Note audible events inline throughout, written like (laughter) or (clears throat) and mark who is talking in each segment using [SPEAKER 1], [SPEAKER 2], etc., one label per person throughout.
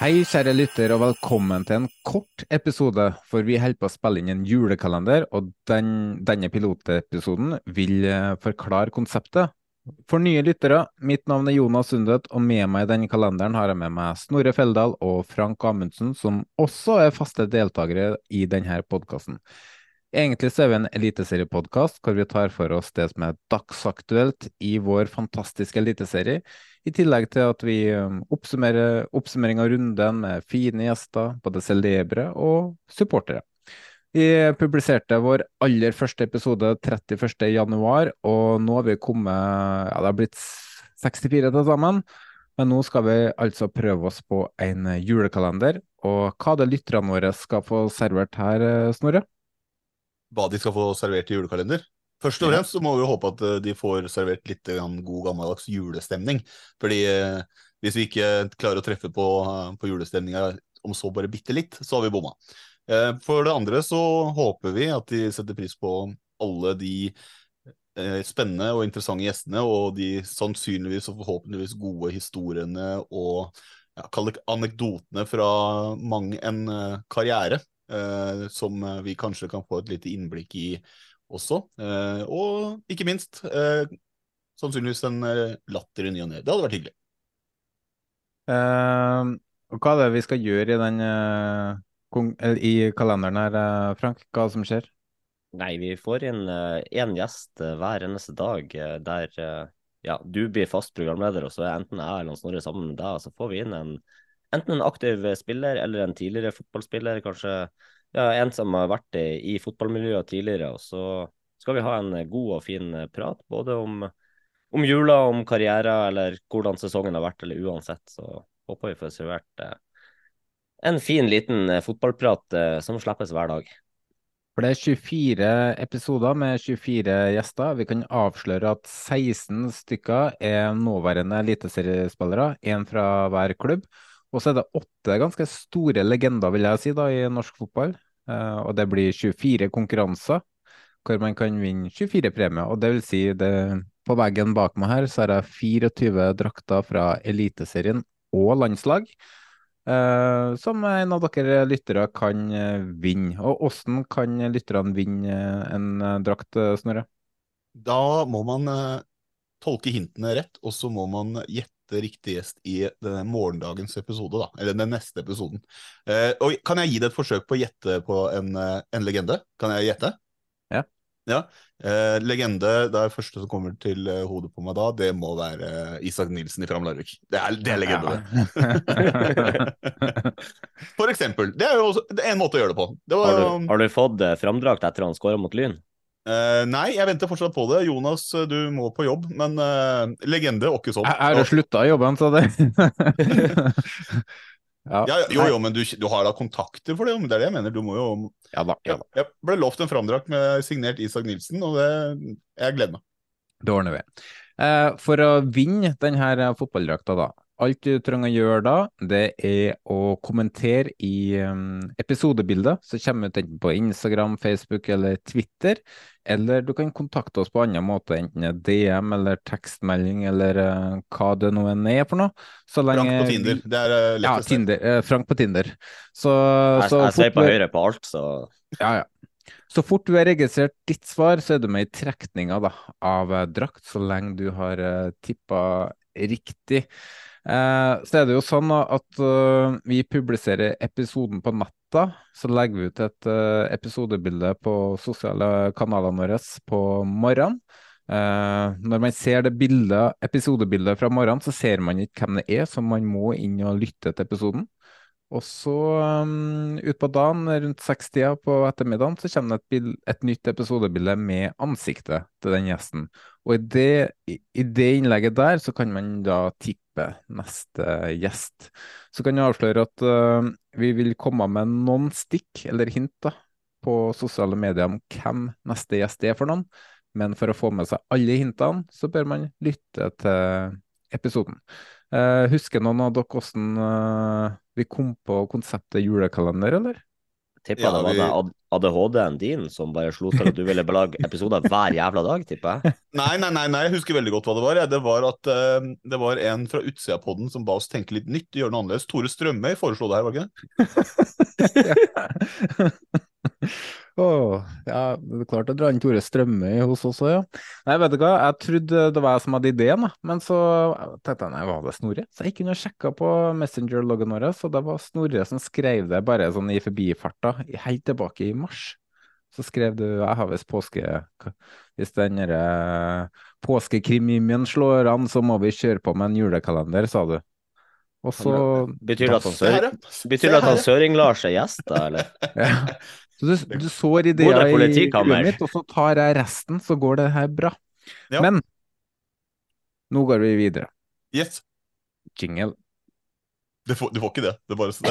[SPEAKER 1] Hei, kjære lytter, og velkommen til en kort episode, for vi holder på å spille inn en julekalender, og den, denne pilotepisoden vil eh, forklare konseptet. For nye lyttere, mitt navn er Jonas Sundet, og med meg i denne kalenderen har jeg med meg Snorre Feldal og Frank Amundsen, som også er faste deltakere i denne podkasten. Egentlig så er vi en eliteseriepodkast hvor vi tar for oss det som er dagsaktuelt i vår fantastiske eliteserie, i tillegg til at vi um, oppsummerer oppsummering av runden med fine gjester, både celebre og supportere. Vi publiserte vår aller første episode 31. januar, og nå har vi kommet Ja, det har blitt 64 til sammen. Men nå skal vi altså prøve oss på en julekalender. Og hva det lytterne våre skal få servert her, Snorre?
[SPEAKER 2] Hva de skal få servert i julekalender. Først og fremst så må vi håpe at eh, de får servert litt god gammeldags julestemning. Fordi eh, hvis vi ikke klarer å treffe på, eh, på julestemninga om så bare bitte litt, så har vi bomma. Eh, For det andre så håper vi at de setter pris på alle de eh, spennende og interessante gjestene, og de sannsynligvis og forhåpentligvis gode historiene og ja, anekdotene fra mang en eh, karriere eh, som eh, vi kanskje kan få et lite innblikk i også. Eh, og ikke minst eh, sannsynligvis en eh, latter i ny og ne. Det hadde vært hyggelig.
[SPEAKER 1] Eh, og hva er det vi skal gjøre i, den, eh, i kalenderen her, eh, Frank? Hva som skjer?
[SPEAKER 3] Nei, vi får inn én gjest eh, hver eneste dag eh, der eh, ja, du blir fast programleder, og så er enten jeg eller Snorre sammen med deg, og så får vi inn en enten en aktiv spiller eller en tidligere fotballspiller, kanskje ja, en som har vært i, i fotballmiljøet tidligere, og så skal vi ha en god og fin prat, både om, om jula, om karriere, eller hvordan sesongen har vært, eller uansett, så håper vi får servert eh, en fin liten eh, fotballprat eh, som slippes hver dag.
[SPEAKER 1] For det er 24 episoder med 24 gjester. Vi kan avsløre at 16 stykker er nåværende eliteseriespillere, én fra hver klubb. Og så er det åtte ganske store legender, vil jeg si, da, i norsk fotball. Uh, og det blir 24 konkurranser hvor man kan vinne 24 premier. Og det vil si, det, på veggen bak meg her så har jeg 24 drakter fra Eliteserien og landslag. Uh, som en av dere lyttere kan eh, vinne. Og hvordan kan lytterne vinne en drakt, Snorre?
[SPEAKER 2] Da må man tolke hintene rett, og så må man gjette riktig gjest i denne morgendagens episode, da. Eller den neste episoden. Eh, og kan jeg gi deg et forsøk på å gjette på en, eh, en legende? Kan jeg gjette?
[SPEAKER 1] Ja.
[SPEAKER 2] Ja. Eh, legende, det er første som kommer til eh, hodet på meg da, det må være eh, Isak Nilsen i Fram Larvik. Det er, det er legende, det. (laughs) For eksempel. Det er jo også, det er en måte å gjøre det på. Det var,
[SPEAKER 3] Har du, har du fått framdrakt etter han skåra mot Lyn?
[SPEAKER 2] Eh, nei, jeg venter fortsatt på det. Jonas, eh, du må på jobb, men uh, legende ikke sånn.
[SPEAKER 1] Jeg jeg har slutta i jobben, sa det (laughs) ja.
[SPEAKER 2] Ja, jo, jo, men du, du har da kontakter for det, det er det jeg mener. Du må jo
[SPEAKER 1] Ja da. Ja, da.
[SPEAKER 2] Jeg ble lovt en framdrakt med signert Isak Nilsen, og det jeg gleder meg.
[SPEAKER 1] Det ordner vi. Uh, for å vinne denne fotballdrakta, da. Alt du trenger å gjøre da, det er å kommentere i um, episodebildet. Så kommer ut enten på Instagram, Facebook eller Twitter. Eller du kan kontakte oss på annen måte, enten det er DM eller tekstmelding eller uh, hva det nå enn er for noe. Så
[SPEAKER 2] Frank på Tinder. Det er eh,
[SPEAKER 1] Ja. Tinder, uh, Frank på Tinder. Så,
[SPEAKER 3] Jeg,
[SPEAKER 1] så
[SPEAKER 3] jeg sveiper
[SPEAKER 1] fotball-
[SPEAKER 3] høyre på alt, så
[SPEAKER 1] Ja, ja. Så fort du har registrert ditt svar, så er du med i trekninga da, av drakt, så lenge du har uh, tippa riktig. Eh, så er det jo sånn at uh, vi publiserer episoden på natta. Så legger vi ut et uh, episodebilde på sosiale kanalene våre på morgenen. Når man ser det bildet, episodebildet fra morgenen, så ser man ikke hvem det er, så man må inn og lytte til episoden. Og så um, utpå dagen, rundt sekstida på ettermiddagen, så kommer det et, et, nytt episodebilde med ansiktet til den gjesten. Og i det, i det, innlegget der så kan man da tippe neste gjest. Så kan jeg avsløre at uh, vi vil komme med noen stikk eller hint da, på sosiale medier om hvem neste gjest er for noen. Men for å få med seg alle hintene, så bør man lytte til episoden. Uh, husker noen av dere hvordan uh, vi kom på konseptet julekalender, eller?
[SPEAKER 3] Tippa ja, det var vi... ADHD-en din som bare slo til at du ville belage episoder hver jævla dag, tipper jeg? (laughs)
[SPEAKER 2] Nei, nei, nei, nei, jeg husker veldig godt hva det var. Det var at uh, det var en fra utsida på den som ba oss tenke litt nytt, gjøre noe annerledes. Tore Strømøy foreslo det her, var ikke det? (laughs) (laughs)
[SPEAKER 1] Oh, ja, det er klart å dra inn Tore Strømøy hos oss òg, ja. Nei, vet du hva, jeg trodde det var jeg som hadde ideen, da. men så tenkte jeg nei, var det Snorre? Så jeg gikk inn og sjekka på Messenger-loggen vår, så det var Snorre som skrev det bare sånn i forbifarta, helt tilbake i mars. Så skrev du jeg har visst påske Hvis den derre påskekrimimien slår an, så må vi kjøre på med en julekalender, sa du. Og så
[SPEAKER 3] Betyr det at han Søring-Lars er gjest, da, eller? (laughs)
[SPEAKER 1] ja. Så du, du sår ideer i huet mitt, og så tar jeg resten, så går det her bra. Ja. Men nå går vi videre.
[SPEAKER 2] Yes.
[SPEAKER 1] Jingle.
[SPEAKER 2] Du får, du får, ikke det. Det er bare (laughs) (laughs) sånn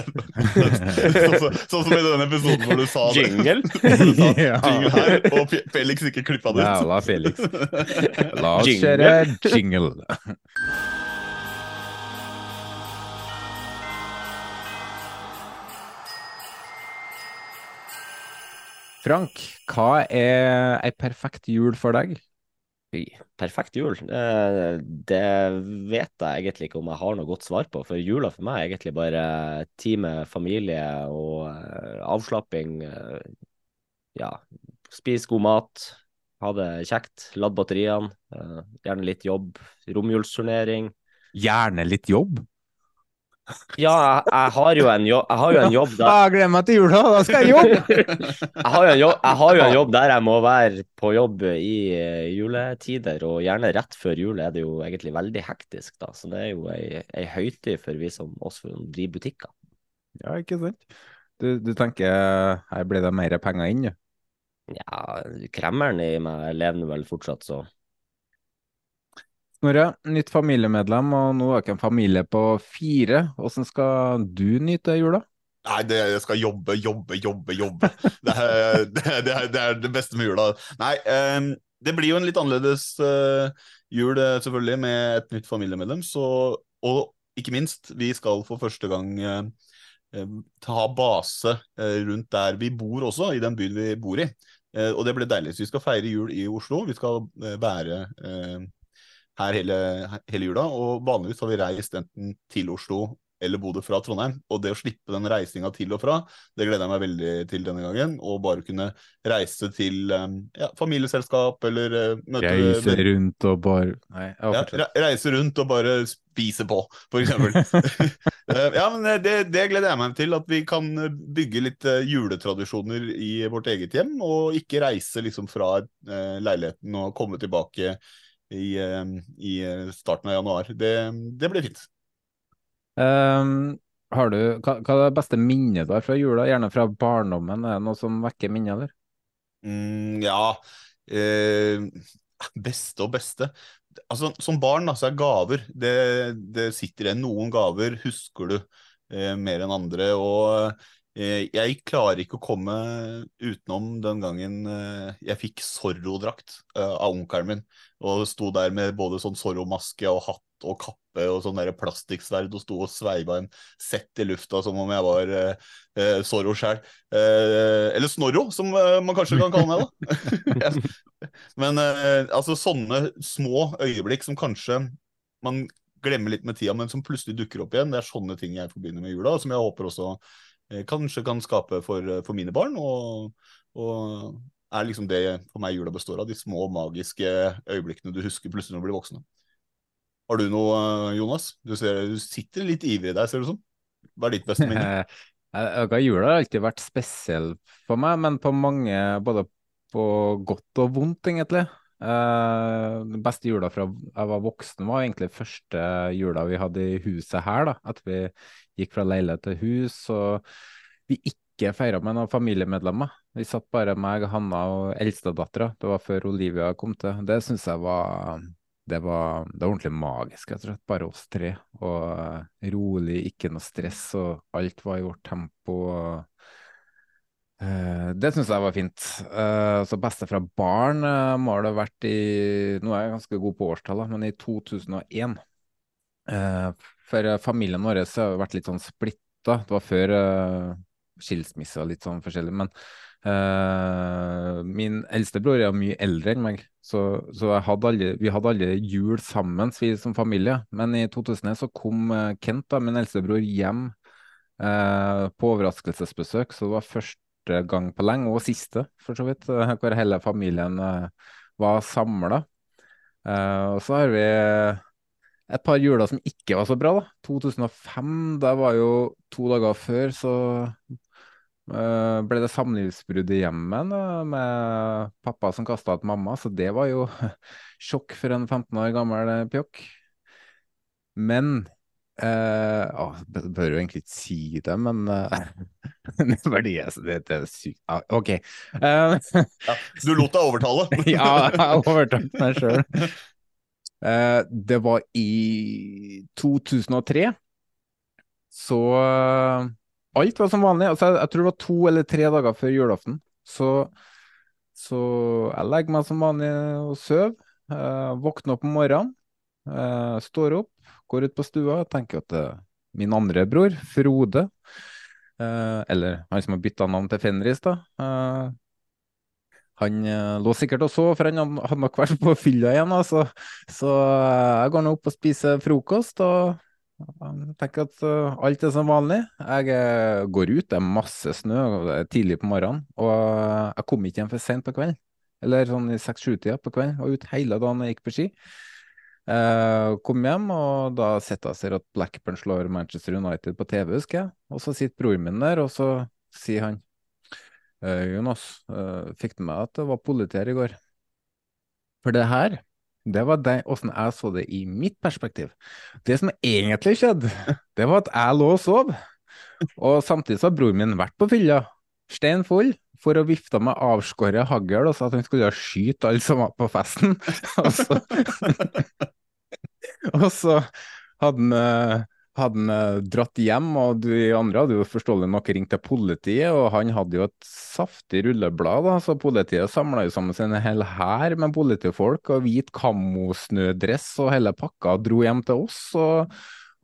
[SPEAKER 2] Sånn så, som i denne episoden hvor du sa det.
[SPEAKER 3] Jingle? (laughs)
[SPEAKER 2] Du sa jingle her, og Felix ikke klippa det ut.
[SPEAKER 1] Jævla Felix. La oss kjøre jingle. Frank, hva er ei perfekt jul for deg?
[SPEAKER 3] Perfekt jul? Det, det, vet jeg egentlig ikke om jeg har noe godt svar på. For jula for meg er egentlig bare tid med familie og uh, avslapping. Uh, ja, spise god mat, ha det kjekt, ladd batteriene. Uh, gjerne litt jobb. Romjulsturnering.
[SPEAKER 1] Gjerne litt jobb?
[SPEAKER 3] Ja, jeg, jeg, har jo en jobb, jeg har jo en jobb der
[SPEAKER 1] Glem meg til jula, da skal jeg jobbe! (laughs)
[SPEAKER 3] jeg, har jobb, jeg, har jo en jobb, der jeg må være på jobb i uh, juletider, og gjerne rett før jul er det jo egentlig veldig hektisk, da. Så det er jo ei, ei høytid for vi som oss som driver butikker.
[SPEAKER 1] Ja, ikke sant. Du, du tenker her blir det mer penger inn, du?
[SPEAKER 3] Ja, kremmeren i meg lever vel fortsatt, så
[SPEAKER 1] Snorre, nytt familiemedlem, og nå er ikke en familie på fire. Hvordan skal du nyte jula?
[SPEAKER 2] Nei, det, jeg skal jobbe, jobbe, jobbe, jobbe. (laughs) Det er det, er, det, er det beste med jula. Nei, um, det blir jo en litt annerledes uh, jul selvfølgelig med et nytt familiemedlem. Så, og ikke minst, vi skal for første gang uh, ta base uh, rundt der vi bor også, i den byen vi bor i. og det blir deilig. Så vi skal feire jul i Oslo. Vi skal være her hele, hele jula. Og vanligvis har vi reist enten til Oslo eller Bodø fra Trondheim. Og det å slippe den reisinga til og fra, det gleder jeg meg veldig til denne gangen. Og bare kunne reise til um, ja, familieselskap eller uh, møte
[SPEAKER 1] Reise rundt og bare
[SPEAKER 2] Nei, ja, reise rundt og bare spise på, eksempel. uh, (laughs) (laughs) ja, men det, det, gleder jeg meg til. At vi kan bygge litt juletradisjoner i vårt eget hjem, og ikke reise liksom fra leiligheten og komme tilbake i, i starten av januar. Det, det blir fint.
[SPEAKER 1] Um, har du, hva, hva, er det beste minnet du har fra jula? Gjerne fra barndommen? Er det noe som vekker minner, eller?
[SPEAKER 2] Mm, ja eh, Beste og beste. Altså, som barn da, så er gaver det, det sitter igjen. Noen gaver husker du eh, mer enn andre. og eh, jeg klarer ikke å komme utenom den gangen eh, jeg fikk Zorro-drakt eh, av onkelen min. Og sto der med både sånn Zorro-maske og hatt og kappe og sånn plastikksverd og sto og sveiva en sett i lufta som om jeg var eh, eh Zorro sjøl. Eh, eller Snorro, som eh, man kanskje kan kalle meg, da. (laughs) men eh, altså sånne små øyeblikk som kanskje man glemmer litt med tida, men som plutselig dukker opp igjen, det er sånne ting jeg forbinder med jula, som jeg håper også eh, kanskje kan skape for, for mine barn, og, Og er liksom det for meg jula består av. De små magiske øyeblikkene du husker plutselig når du blir voksen. Har du noe, eh, Jonas? Du, ser, du sitter litt ivrig der, ser du sånn. Hva er ditt beste minne? (laughs)
[SPEAKER 1] Jula har alltid vært spesiell for meg, men på mange, både på godt og vondt, egentlig. Uh, beste jula fra jeg var voksen, var egentlig første jula vi hadde i huset her. da, At vi gikk fra leilighet til hus, og vi ikke feira med noen familiemedlemmer. Vi satt bare meg, Hanna og eldstedattera. Det var før Olivia kom til. Det syns jeg var det var, det var ordentlig magisk, rett og slett. Bare oss tre. Og uh, rolig, ikke noe stress, og alt var i vårt tempo. Uh, det syns jeg var fint. Uh, så beste fra barn må det ha vært i Nå er jeg ganske god på årstallet, men i 2001. for familien vår har vært litt sånn splitta. Det var før skilsmisse og litt sånn forskjellig. Men min eldste bror er mye eldre enn meg, så, så hadde alle, vi hadde alle jul sammen, vi som familie. Men i 2001 så kom Kent, da, min eldste bror, hjem på overraskelsesbesøk. Så det var første gang på lenge, og siste, for så vidt, hvor hele familien var samla. og så har vi et par juler som ikke var så bra. da. 2005, det var jo to dager før, så ble det samlivsbrudd i hjemmet med pappa som kasta ut mamma. Så det var jo (laughs) sjokk for en 15 år gammel pjokk. Men uh, å, bør jo egentlig ikke si det, men uh, (laughs) det, det, det er sykt ah, OK.
[SPEAKER 2] Uh, ja, (laughs) du lot deg overtale? (laughs)
[SPEAKER 1] ja, jeg overtalte meg sjøl. Uh, det var i 2003. Så alt var som vanlig. Altså, jeg, jeg, tror det var to eller tre dager før julaften. Så, så jeg legger meg som vanlig og sover. Våkner opp om morgenen. står opp, går ut på stua og tenker at min andre bror, Frode, eller han som har bytta navn til Fenris, da han uh, lå sikkert og så, for han hadde nok vært på fylla igjen. Så, så jeg går nå opp og spiser frokost og tenker at alt er som vanlig. Jeg går ut, det er masse snø, det er tidlig på morgenen. Og jeg kom ikke hjem for sent på kvelden. Eller sånn i seks-sju-tida på kvelden. og ut hele dagen jeg gikk på ski. Kom hjem, og da sitter jeg ser at Blackburn slår Manchester United på TV, husker jeg. Og så sitter broren min der, og så sier han Uh, Jonas, uh, fikk du med at det var politi her i går? For det her, det var det, åssen jeg så det i mitt perspektiv. Det som egentlig skjedde, (laughs) det var at jeg lå og sov. Og samtidig så har broren min vært på fylla, stein full, for å vifte med avskåret hagl og sa at han skulle skyte alle som var på festen. (laughs) og (laughs) og så hadde han uh, hadde han eh, dratt hjem, og de andre hadde jo forståelig nok ringt til politiet, og han hadde jo et saftig rulleblad, da, så politiet samla jo sammen sin hel hær med politifolk og hvit kammosnødress og hele pakka og dro hjem til oss. og,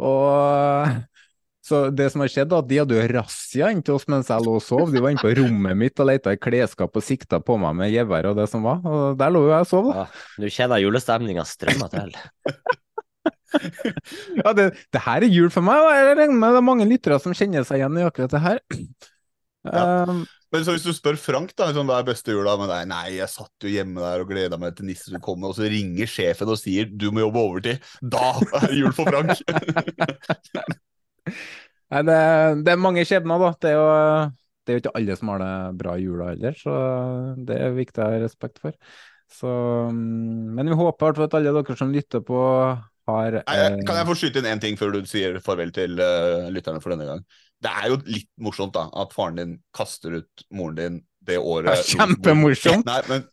[SPEAKER 1] og (laughs) så det som har skjedd, da, de hadde jo razzia inntil oss mens jeg lå og sov. De var inne på rommet mitt og leita i klesskap og sikta på meg med gevær og det som var. Og der lå jo jeg og sov, da.
[SPEAKER 3] Ja, Nå kjenner julestemninga strømmer til. (laughs) (laughs)
[SPEAKER 1] ja, det, det, her er jul for meg, og jeg regner med det er mange lyttere som kjenner seg igjen i akkurat det her. (clears throat)
[SPEAKER 2] Ja. Um, men så hvis du spør Frank, da, liksom, hva er beste jula? med nei, nei, jeg satt jo hjemme der og gleda meg til nissen skulle komme, og så ringer sjefen og sier du må jobbe overtid. Da er det jul for Frank! (laughs)
[SPEAKER 1] nei, det, det, er mange skjebner, da. Det er, jo, det er jo ikke alle som har det bra i jula heller, så det er viktig å ha respekt for. Så, mm, men vi håper at alle dere som lytter på, har
[SPEAKER 2] Nei, Kan jeg få skyte inn én ting før du sier farvel til uh, lytterne for denne gang? Det er jo litt morsomt da, at faren din kaster ut moren din det året
[SPEAKER 1] det er Kjempemorsomt!
[SPEAKER 2] Nei, men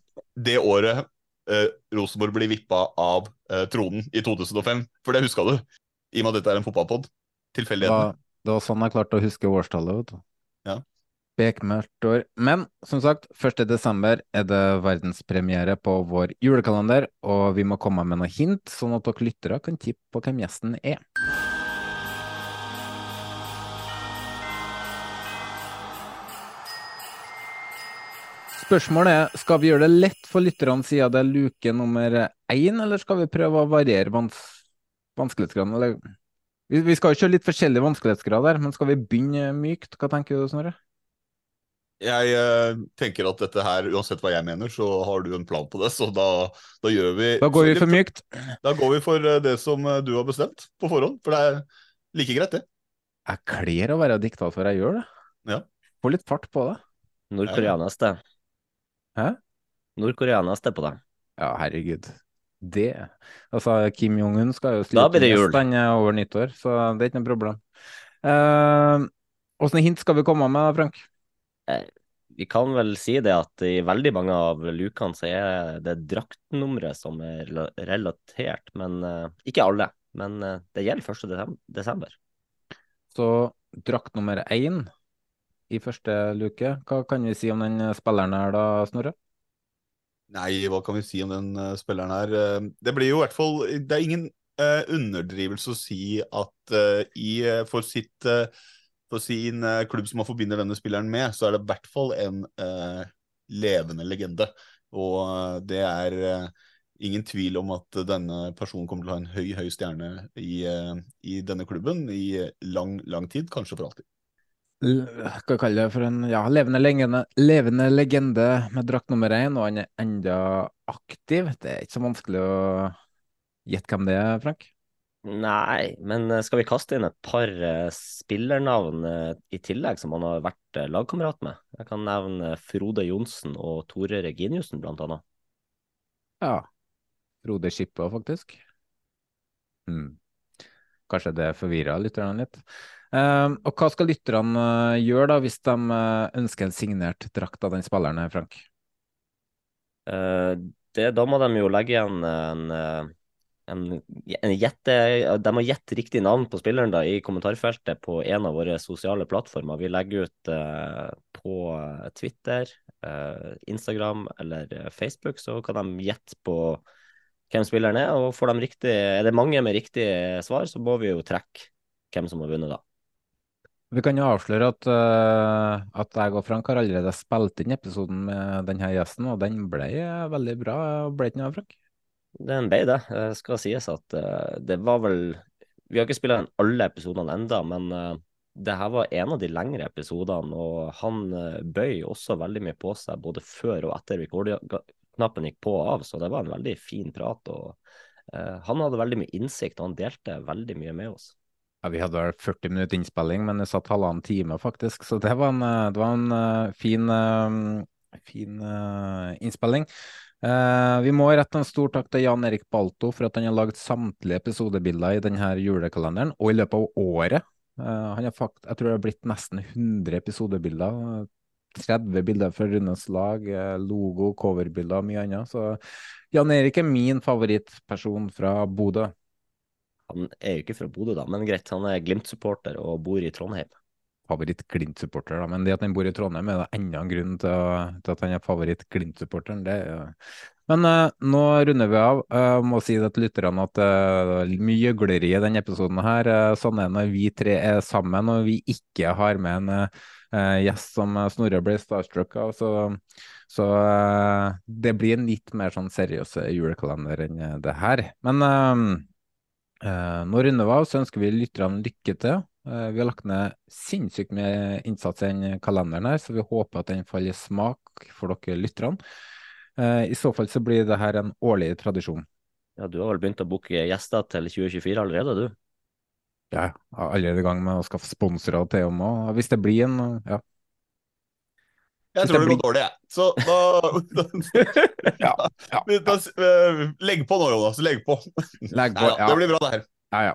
[SPEAKER 2] det året uh, Rosenborg blir vippa av uh, tronen i 2005, for det huska du? I og med at dette er en fotballpod. Tilfeldigheten.
[SPEAKER 1] Det var sånn jeg klarte å huske årstallet. vet du.
[SPEAKER 2] Ja.
[SPEAKER 1] Bekmørkt år. Men som sagt, 1.12. er det verdenspremiere på vår julekalender, og vi må komme med noen hint, sånn at dere lyttere kan tippe på hvem gjesten er. Spørsmålet er skal vi gjøre det lett for lytterne siden det er luke nummer én, eller skal vi prøve å variere vans vanskelighetsgraden? Eller... Vi, vi skal jo kjøre litt forskjellige vanskelighetsgrader, men skal vi begynne mykt? Hva tenker du, Snorre?
[SPEAKER 2] Jeg eh, tenker at dette her, uansett hva jeg mener, så har du en plan på det, så da, da gjør vi
[SPEAKER 1] Da går vi for mykt.
[SPEAKER 2] Da går vi for eh, det som eh, du har bestemt på forhånd, for det er like greit, det.
[SPEAKER 1] Jeg kler å være diktator, jeg gjør det.
[SPEAKER 2] Ja.
[SPEAKER 1] Få litt fart på det.
[SPEAKER 3] Nord-Korea neste.
[SPEAKER 1] Hæ?
[SPEAKER 3] Nord-Korea neste på det.
[SPEAKER 1] Ja, herregud. Det Altså, Kim Jong-un skal jo
[SPEAKER 3] slite
[SPEAKER 1] gjest, han er over nyttår, så det er ikke noe problem. Uh, hint skal vi komme med, Frank?
[SPEAKER 3] Eh, vi kan vel si det at i veldig mange av lukene så er det draktnummeret som er relatert, men eh, ikke alle. Men eh, det gjelder 1. desember.
[SPEAKER 1] Så drakt nummer én i første luke. Hva kan vi si om den spilleren her da, Snorre?
[SPEAKER 2] Nei, hva kan vi si om den spilleren her? Det blir jo i hvert fall Det er ingen underdrivelse å si at i, for sitt for sin eh, klubb som man forbinder denne spilleren med, så er det i hvert fall en eh, levende legende. Og eh, det er eh, ingen tvil om at denne personen kommer til å ha en høy, høy stjerne i, eh, i denne klubben i lang, lang tid, kanskje for alltid.
[SPEAKER 1] Hva kalle det for en ja, levende, legende, levende legende med drakt nummer én, og han er enda aktiv. Det er ikke så vanskelig å gjette hvem det er, Frank.
[SPEAKER 3] Nei, men eh, skal vi kaste inn et par eh, spillernavn eh, i tillegg som han har vært lagkamerat med? Jeg kan nevne Frode Johnsen og Tore Reginiussen, blant annet.
[SPEAKER 1] Ja. Frode Skippa, faktisk. Hmm. Kanskje det forvirra lytterne litt. Ehm, og hva skal lytterne gjøre da, hvis de ønsker en signert drakt av den spilleren, Frank?
[SPEAKER 3] Uh, det, da må de jo legge igjen en, en, en gjette, De må gjette riktig navn på spilleren da, i kommentarfeltet på en av våre sosiale plattformer. Vi legger ut uh, på Twitter, uh, Instagram eller eh, Facebook, så kan de gjette på hvem spilleren er. Og får de riktig, er det mange med riktig svar, så må vi jo trekke hvem som har vunnet, da.
[SPEAKER 1] Vi kan jo avsløre at, uh, at jeg og Frank har allerede spilt inn episoden med denne gjesten, og den ble eh, veldig bra. Ble ikke noe, Frank?
[SPEAKER 3] Den ble det. Det skal sies at eh, det var vel Vi har ikke spilt inn alle episodene enda, men eh, det her var en av de lengre episodene, og han eh, bøy også veldig mye på seg både før og etter rekordknappen gikk på og av, så det var en veldig fin prat. og uh, Han hadde veldig mye innsikt, og han delte veldig mye med oss.
[SPEAKER 1] Ja, Vi hadde vel 40 minutter innspilling, men det satt halvannen time, faktisk. Så det var en, det var en fin, fin innspilling. Eh, vi må rette en stor takk til Jan Erik Balto for at han har lagd samtlige episodebilder i denne julekalenderen, og i løpet av året. Uh, han har fakt jeg tror det har blitt nesten 100 episodebilder. 30 bilder fra Runes lag, eh, logo, coverbilder og mye annet. Så Jan Erik er min favorittperson fra Bodø.
[SPEAKER 3] Han er jo ikke fra Bodø, da, men greit, han er Glimt-supporter og bor i Trondheim.
[SPEAKER 1] favoritt-Glimt-supporter. Men det at han bor i Trondheim, er da enda en grunn til, til at han er favoritt-Glimt-supporteren. Det er Men uh, nå runder vi av. Uh, må si det til lytterne at uh, mye gjøgleri i denne episoden her. Uh, sånn er det når vi tre er sammen og vi ikke har med en uh, gjest som eh, Snorre ble starstruck av. Så, så eh, det blir en litt mer sånn seriøs julekalender enn eh, det her. Men eh, Eh, nå runder vi av, så ønsker vi lytterne lykke til. Eh, vi har lagt ned sinnssykt mye innsats i den kalenderen her, så vi håper at den faller i smak for dere lytterne. Eh, I så fall så blir det her en årlig tradisjon.
[SPEAKER 3] Ja, du har vel begynt å booke gjester til 2024 allerede, du?
[SPEAKER 1] Ja, jeg er allerede i gang med å skaffe sponsorer til om òg. Hvis det blir en, ja.
[SPEAKER 2] Jeg tror det
[SPEAKER 1] det
[SPEAKER 2] går dårlig, jeg. Så da, (laughs)
[SPEAKER 1] Ja, ja,
[SPEAKER 2] eh, Legg på nå, Jonas. Legg på.
[SPEAKER 1] Legg på, ja.
[SPEAKER 2] Det blir bra, det her.
[SPEAKER 1] Ja, ja.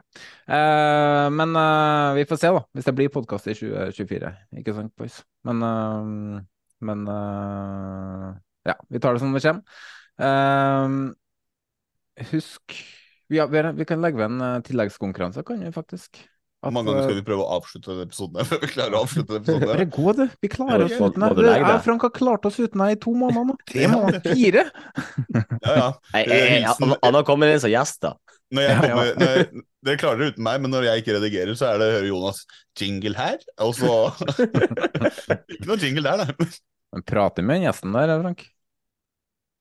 [SPEAKER 1] Eh, men eh, vi får se, da. Hvis det blir podkast i 2024. Ikke sant, boys? Men, eh, men Ja, vi tar det som det kommer. Husk har, vi, vi kan legge ved en tilleggskonkurranse, kan vi faktisk.
[SPEAKER 2] Hvor mange ganger skal vi prøve å avslutte denne episoden? før vi klarer å avslutte episoden?
[SPEAKER 1] Bare gå, du. Vi klarer oss uten deg. Jeg og? Frank har klart oss uten deg i to måneder nå. Tre måneder. Fire!
[SPEAKER 2] Ja, ja.
[SPEAKER 3] Han har kommet inn som gjest, da.
[SPEAKER 2] Når jeg
[SPEAKER 1] Ja, ja.
[SPEAKER 2] kommer, når jeg, dere klarer det uten meg, men når jeg ikke redigerer, så er det hører Jonas jingle her, og så (laughs) Ikke noe jingle der, nei.
[SPEAKER 1] Men prater med den gjesten der, Frank.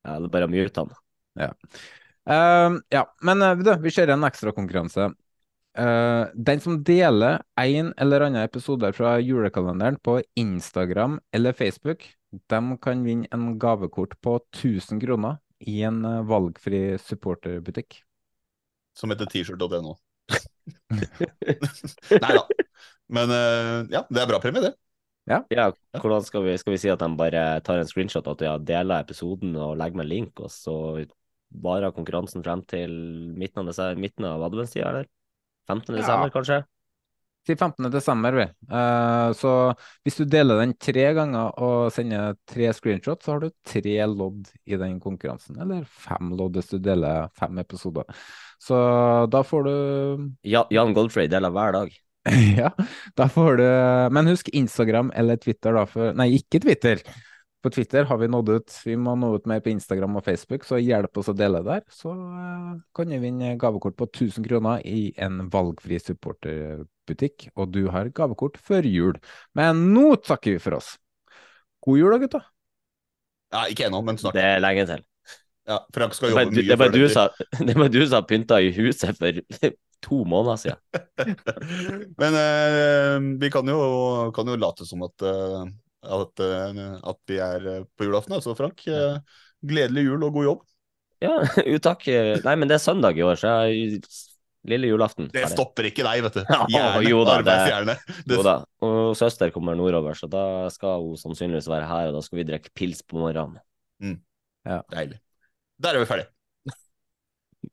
[SPEAKER 3] Ja, det er bare å mute han.
[SPEAKER 1] Ja. Uh, ja, men eh, du, vi kjører en ekstrakonkurranse. Uh, den som deler en eller annen episode fra julekalenderen på Instagram eller Facebook, de kan vinne en gavekort på 1000 kroner i en eh, valgfri supporterbutikk.
[SPEAKER 2] Som heter t-shirt.no. (laughs) Nei da. Men eh, ja, det er bra premie, det.
[SPEAKER 1] Ja.
[SPEAKER 3] Ja, hvordan skal vi, skal vi si at de bare tar en screenshot at de har deler episoden og legger med link, og så varer konkurransen frem til midten av, midten av adventstida, eller? 15.
[SPEAKER 1] Ja.
[SPEAKER 3] desember, kanskje?
[SPEAKER 1] Til 15. desember, vi. Uh, så hvis du deler den tre ganger og sender tre screenshots, så har du tre lodd i den konkurransen. Eller fem lodd hvis du deler fem episoder. Så da får du
[SPEAKER 3] Ja, Jan Goldfrey deler hver dag. (laughs)
[SPEAKER 1] Ja, da får du Men husk Instagram eller Twitter, da. For, nei, ikke Twitter. På Twitter har vi nådd ut. Vi må nå ut mer på Instagram og Facebook, så hjelp oss å dele der. Så eh, kan du vinne gavekort på 1000 kroner i en valgfri supporterbutikk. Og du har gavekort før jul. Men nå takker vi for oss. God jul da, gutta.
[SPEAKER 2] Ja, ikke ennå, men snart.
[SPEAKER 3] Det er lenge til.
[SPEAKER 2] Ja, Frank skal
[SPEAKER 3] Det
[SPEAKER 2] jobbe mye
[SPEAKER 3] det
[SPEAKER 2] var
[SPEAKER 3] du, som- det var (laughs) du som har pynta i huset for (laughs) to måneder siden. (laughs)
[SPEAKER 2] Men eh, vi kan jo, kan jo late som at, eh, at, eh, at vi er eh, på julaften. Altså, Frank, gledelig jul og god jobb.
[SPEAKER 3] Ja, jo takk. Nei, men det er søndag i år, så jeg Lille julaften.
[SPEAKER 2] Det stopper ikke deg, vet du. Gjerne,
[SPEAKER 3] jo da, det-.
[SPEAKER 2] Det-
[SPEAKER 3] Jo da. Og søster kommer nordover, så da skal hun sannsynligvis være her, og da skal vi drikke pils på morgenen.
[SPEAKER 2] Deilig. Der er vi ferdige.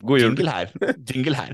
[SPEAKER 3] God jul.
[SPEAKER 2] Jingle her. (laughs) Jingle her.